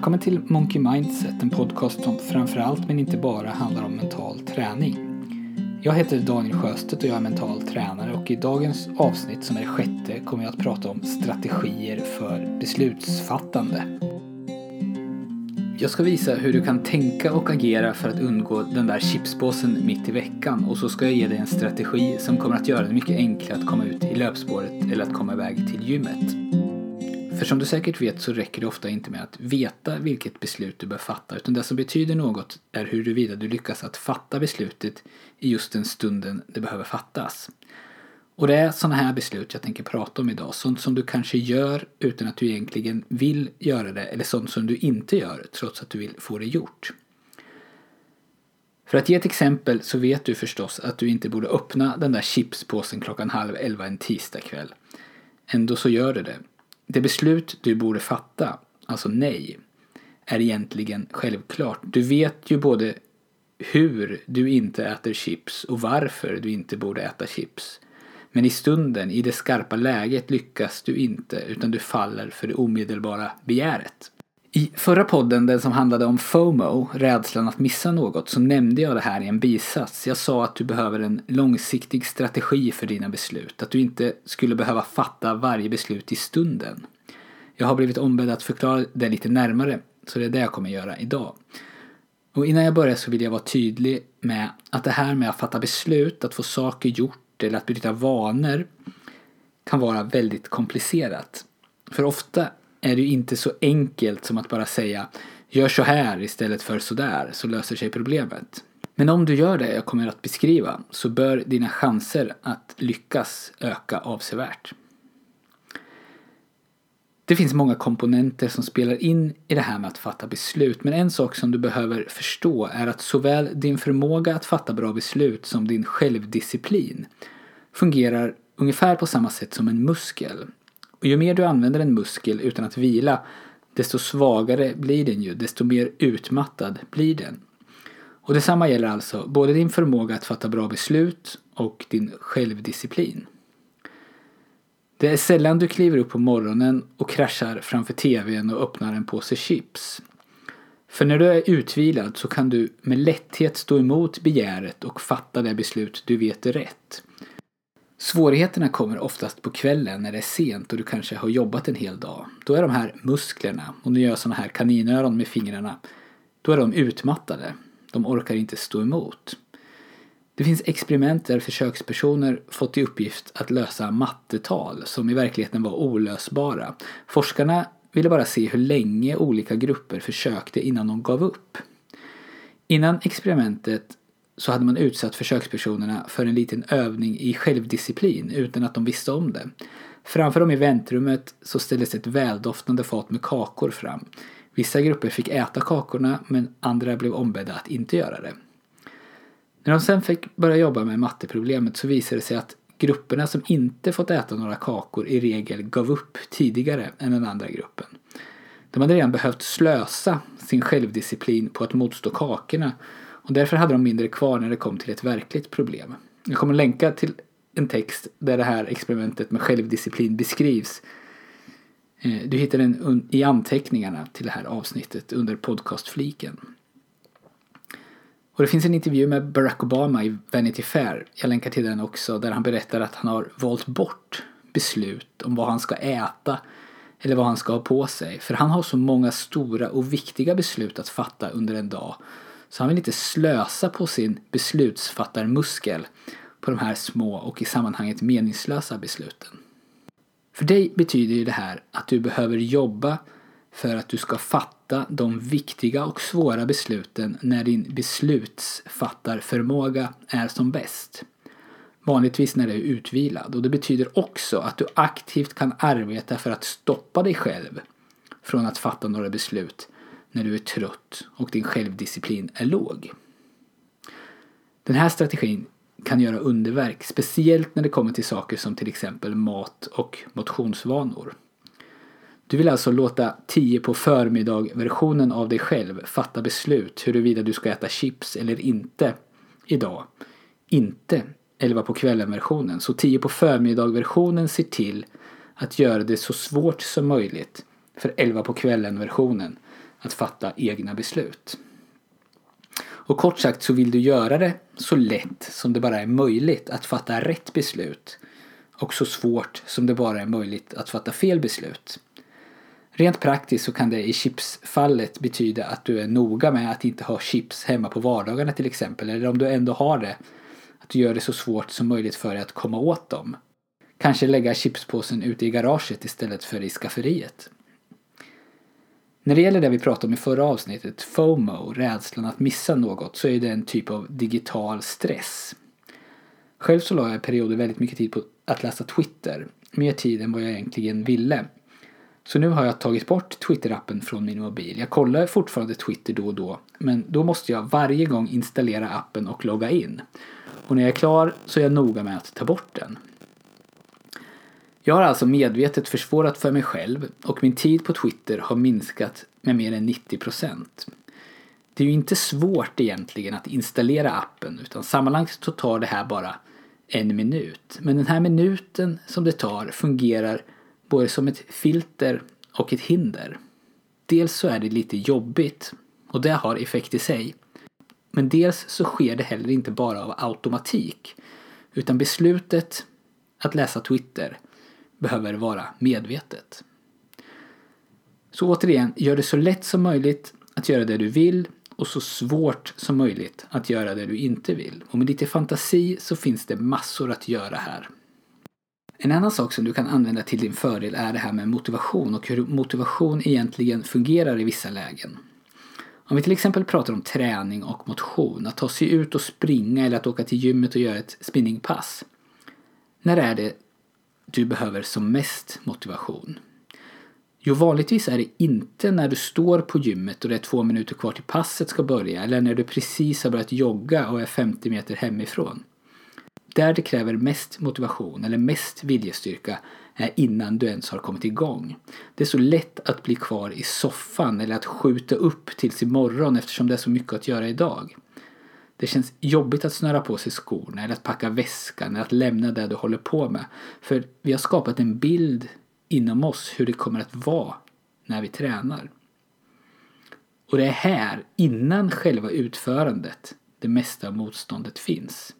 Välkommen till Monkey Mindset, en podcast som framförallt men inte bara handlar om mental träning. Jag heter Daniel Sjöstedt och jag är mental tränare och i dagens avsnitt som är det sjätte kommer jag att prata om strategier för beslutsfattande. Jag ska visa hur du kan tänka och agera för att undgå den där chipspåsen mitt i veckan och så ska jag ge dig en strategi som kommer att göra det mycket enklare att komma ut i löpspåret eller att komma iväg till gymmet. För som du säkert vet så räcker det ofta inte med att veta vilket beslut du bör fatta utan det som betyder något är huruvida du lyckas att fatta beslutet i just den stunden det behöver fattas. Och det är sådana här beslut jag tänker prata om idag. Sånt som du kanske gör utan att du egentligen vill göra det eller sånt som du inte gör trots att du vill få det gjort. För att ge ett exempel så vet du förstås att du inte borde öppna den där chipspåsen klockan halv elva en tisdagkväll. Ändå så gör du det. Det beslut du borde fatta, alltså nej, är egentligen självklart. Du vet ju både hur du inte äter chips och varför du inte borde äta chips. Men i stunden, i det skarpa läget lyckas du inte utan du faller för det omedelbara begäret. I förra podden, den som handlade om FOMO, rädslan att missa något, så nämnde jag det här i en bisats. Jag sa att du behöver en långsiktig strategi för dina beslut. Att du inte skulle behöva fatta varje beslut i stunden. Jag har blivit ombedd att förklara det lite närmare, så det är det jag kommer göra idag. Och innan jag börjar så vill jag vara tydlig med att det här med att fatta beslut, att få saker gjort eller att bryta vanor kan vara väldigt komplicerat. För ofta är det ju inte så enkelt som att bara säga gör så här istället för så där så löser sig problemet. Men om du gör det jag kommer att beskriva så bör dina chanser att lyckas öka avsevärt. Det finns många komponenter som spelar in i det här med att fatta beslut men en sak som du behöver förstå är att såväl din förmåga att fatta bra beslut som din självdisciplin fungerar ungefär på samma sätt som en muskel. Och ju mer du använder en muskel utan att vila, desto svagare blir den ju, desto mer utmattad blir den. Och detsamma gäller alltså både din förmåga att fatta bra beslut och din självdisciplin. Det är sällan du kliver upp på morgonen och kraschar framför TVn och öppnar en påse chips. För när du är utvilad så kan du med lätthet stå emot begäret och fatta det beslut du vet är rätt. Svårigheterna kommer oftast på kvällen när det är sent och du kanske har jobbat en hel dag. Då är de här musklerna, och du gör sådana här kaninöron med fingrarna, då är de utmattade. De orkar inte stå emot. Det finns experiment där försökspersoner fått i uppgift att lösa mattetal som i verkligheten var olösbara. Forskarna ville bara se hur länge olika grupper försökte innan de gav upp. Innan experimentet så hade man utsatt försökspersonerna för en liten övning i självdisciplin utan att de visste om det. Framför dem i väntrummet så ställdes ett väldoftande fat med kakor fram. Vissa grupper fick äta kakorna men andra blev ombedda att inte göra det. När de sen fick börja jobba med matteproblemet så visade det sig att grupperna som inte fått äta några kakor i regel gav upp tidigare än den andra gruppen. De hade redan behövt slösa sin självdisciplin på att motstå kakorna och därför hade de mindre kvar när det kom till ett verkligt problem. Jag kommer länka till en text där det här experimentet med självdisciplin beskrivs. Eh, du hittar den i anteckningarna till det här avsnittet under podcastfliken. Och det finns en intervju med Barack Obama i Vanity Fair, jag länkar till den också, där han berättar att han har valt bort beslut om vad han ska äta eller vad han ska ha på sig. För han har så många stora och viktiga beslut att fatta under en dag så han vill inte slösa på sin beslutsfattarmuskel på de här små och i sammanhanget meningslösa besluten. För dig betyder ju det här att du behöver jobba för att du ska fatta de viktiga och svåra besluten när din beslutsfattarförmåga är som bäst. Vanligtvis när du är utvilad och det betyder också att du aktivt kan arbeta för att stoppa dig själv från att fatta några beslut när du är trött och din självdisciplin är låg. Den här strategin kan göra underverk, speciellt när det kommer till saker som till exempel mat och motionsvanor. Du vill alltså låta 10 på förmiddag-versionen av dig själv fatta beslut huruvida du ska äta chips eller inte idag. Inte 11 på kvällen-versionen. Så 10 på förmiddag-versionen ser till att göra det så svårt som möjligt för 11 på kvällen-versionen att fatta egna beslut. Och kort sagt så vill du göra det så lätt som det bara är möjligt att fatta rätt beslut och så svårt som det bara är möjligt att fatta fel beslut. Rent praktiskt så kan det i chipsfallet betyda att du är noga med att inte ha chips hemma på vardagarna till exempel. Eller om du ändå har det, att du gör det så svårt som möjligt för dig att komma åt dem. Kanske lägga chipspåsen ute i garaget istället för i skafferiet. När det gäller det vi pratade om i förra avsnittet, FOMO, rädslan att missa något, så är det en typ av digital stress. Själv så la jag i perioder väldigt mycket tid på att läsa Twitter, mer tid än vad jag egentligen ville. Så nu har jag tagit bort Twitter-appen från min mobil. Jag kollar fortfarande Twitter då och då, men då måste jag varje gång installera appen och logga in. Och när jag är klar så är jag noga med att ta bort den. Jag har alltså medvetet försvårat för mig själv och min tid på Twitter har minskat med mer än 90%. Det är ju inte svårt egentligen att installera appen utan sammanlagt så tar det här bara en minut. Men den här minuten som det tar fungerar både som ett filter och ett hinder. Dels så är det lite jobbigt och det har effekt i sig. Men dels så sker det heller inte bara av automatik utan beslutet att läsa Twitter behöver vara medvetet. Så återigen, gör det så lätt som möjligt att göra det du vill och så svårt som möjligt att göra det du inte vill. Och med lite fantasi så finns det massor att göra här. En annan sak som du kan använda till din fördel är det här med motivation och hur motivation egentligen fungerar i vissa lägen. Om vi till exempel pratar om träning och motion, att ta sig ut och springa eller att åka till gymmet och göra ett spinningpass. När är det du behöver som mest motivation? Jo, vanligtvis är det inte när du står på gymmet och det är två minuter kvar till passet ska börja eller när du precis har börjat jogga och är 50 meter hemifrån. Där det kräver mest motivation eller mest viljestyrka är innan du ens har kommit igång. Det är så lätt att bli kvar i soffan eller att skjuta upp tills imorgon eftersom det är så mycket att göra idag. Det känns jobbigt att snöra på sig skorna eller att packa väskan eller att lämna det du håller på med. För vi har skapat en bild inom oss hur det kommer att vara när vi tränar. Och det är här, innan själva utförandet, det mesta av motståndet finns.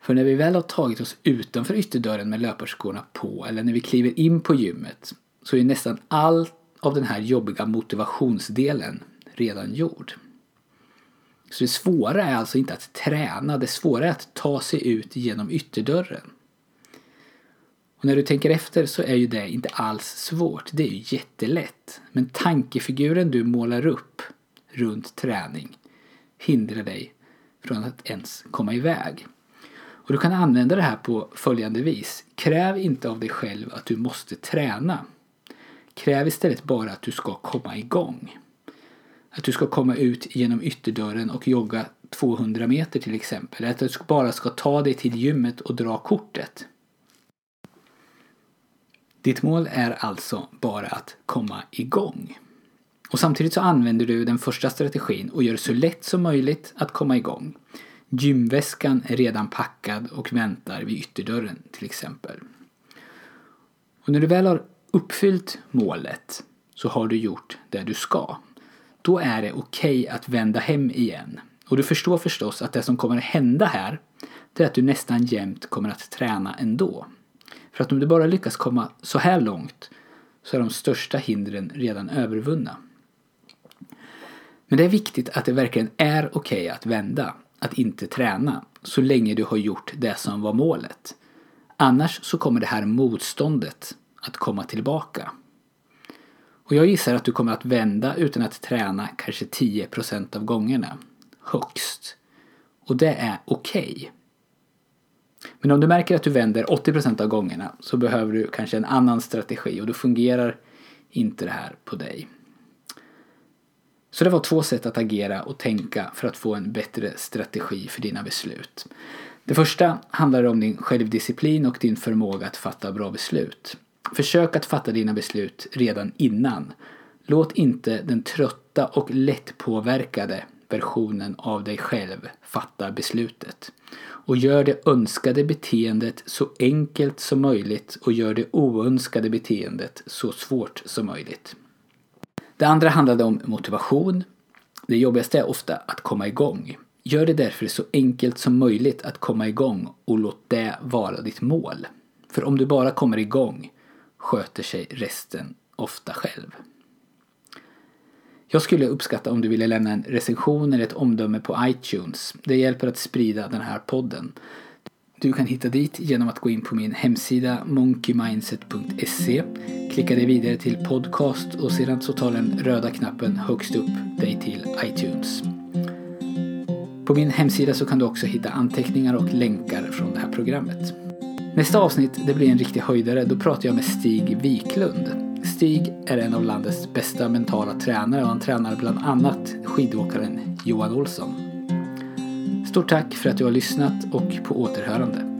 För när vi väl har tagit oss utanför ytterdörren med löparskorna på eller när vi kliver in på gymmet så är nästan allt av den här jobbiga motivationsdelen redan gjord. Så det svåra är alltså inte att träna, det svåra är att ta sig ut genom ytterdörren. Och när du tänker efter så är ju det inte alls svårt, det är ju jättelätt. Men tankefiguren du målar upp runt träning hindrar dig från att ens komma iväg. Och du kan använda det här på följande vis. Kräv inte av dig själv att du måste träna. Kräv istället bara att du ska komma igång. Att du ska komma ut genom ytterdörren och jogga 200 meter till exempel. Att du bara ska ta dig till gymmet och dra kortet. Ditt mål är alltså bara att komma igång. Och samtidigt så använder du den första strategin och gör det så lätt som möjligt att komma igång. Gymväskan är redan packad och väntar vid ytterdörren till exempel. Och när du väl har uppfyllt målet så har du gjort det du ska. Då är det okej okay att vända hem igen. Och du förstår förstås att det som kommer att hända här det är att du nästan jämt kommer att träna ändå. För att om du bara lyckas komma så här långt så är de största hindren redan övervunna. Men det är viktigt att det verkligen är okej okay att vända att inte träna så länge du har gjort det som var målet. Annars så kommer det här motståndet att komma tillbaka. Och jag gissar att du kommer att vända utan att träna kanske 10% av gångerna. Högst. Och det är okej. Okay. Men om du märker att du vänder 80% av gångerna så behöver du kanske en annan strategi och då fungerar inte det här på dig. Så det var två sätt att agera och tänka för att få en bättre strategi för dina beslut. Det första handlar om din självdisciplin och din förmåga att fatta bra beslut. Försök att fatta dina beslut redan innan. Låt inte den trötta och lättpåverkade versionen av dig själv fatta beslutet. Och gör det önskade beteendet så enkelt som möjligt och gör det oönskade beteendet så svårt som möjligt. Det andra handlade om motivation. Det jobbigaste är ofta att komma igång. Gör det därför så enkelt som möjligt att komma igång och låt det vara ditt mål. För om du bara kommer igång sköter sig resten ofta själv. Jag skulle uppskatta om du ville lämna en recension eller ett omdöme på iTunes. Det hjälper att sprida den här podden. Du kan hitta dit genom att gå in på min hemsida monkeymindset.se Klicka dig vidare till podcast och sedan så tar den röda knappen högst upp dig till iTunes. På min hemsida så kan du också hitta anteckningar och länkar från det här programmet. Nästa avsnitt det blir en riktig höjdare. Då pratar jag med Stig Wiklund. Stig är en av landets bästa mentala tränare och han tränar bland annat skidåkaren Johan Olsson. Stort tack för att du har lyssnat och på återhörande.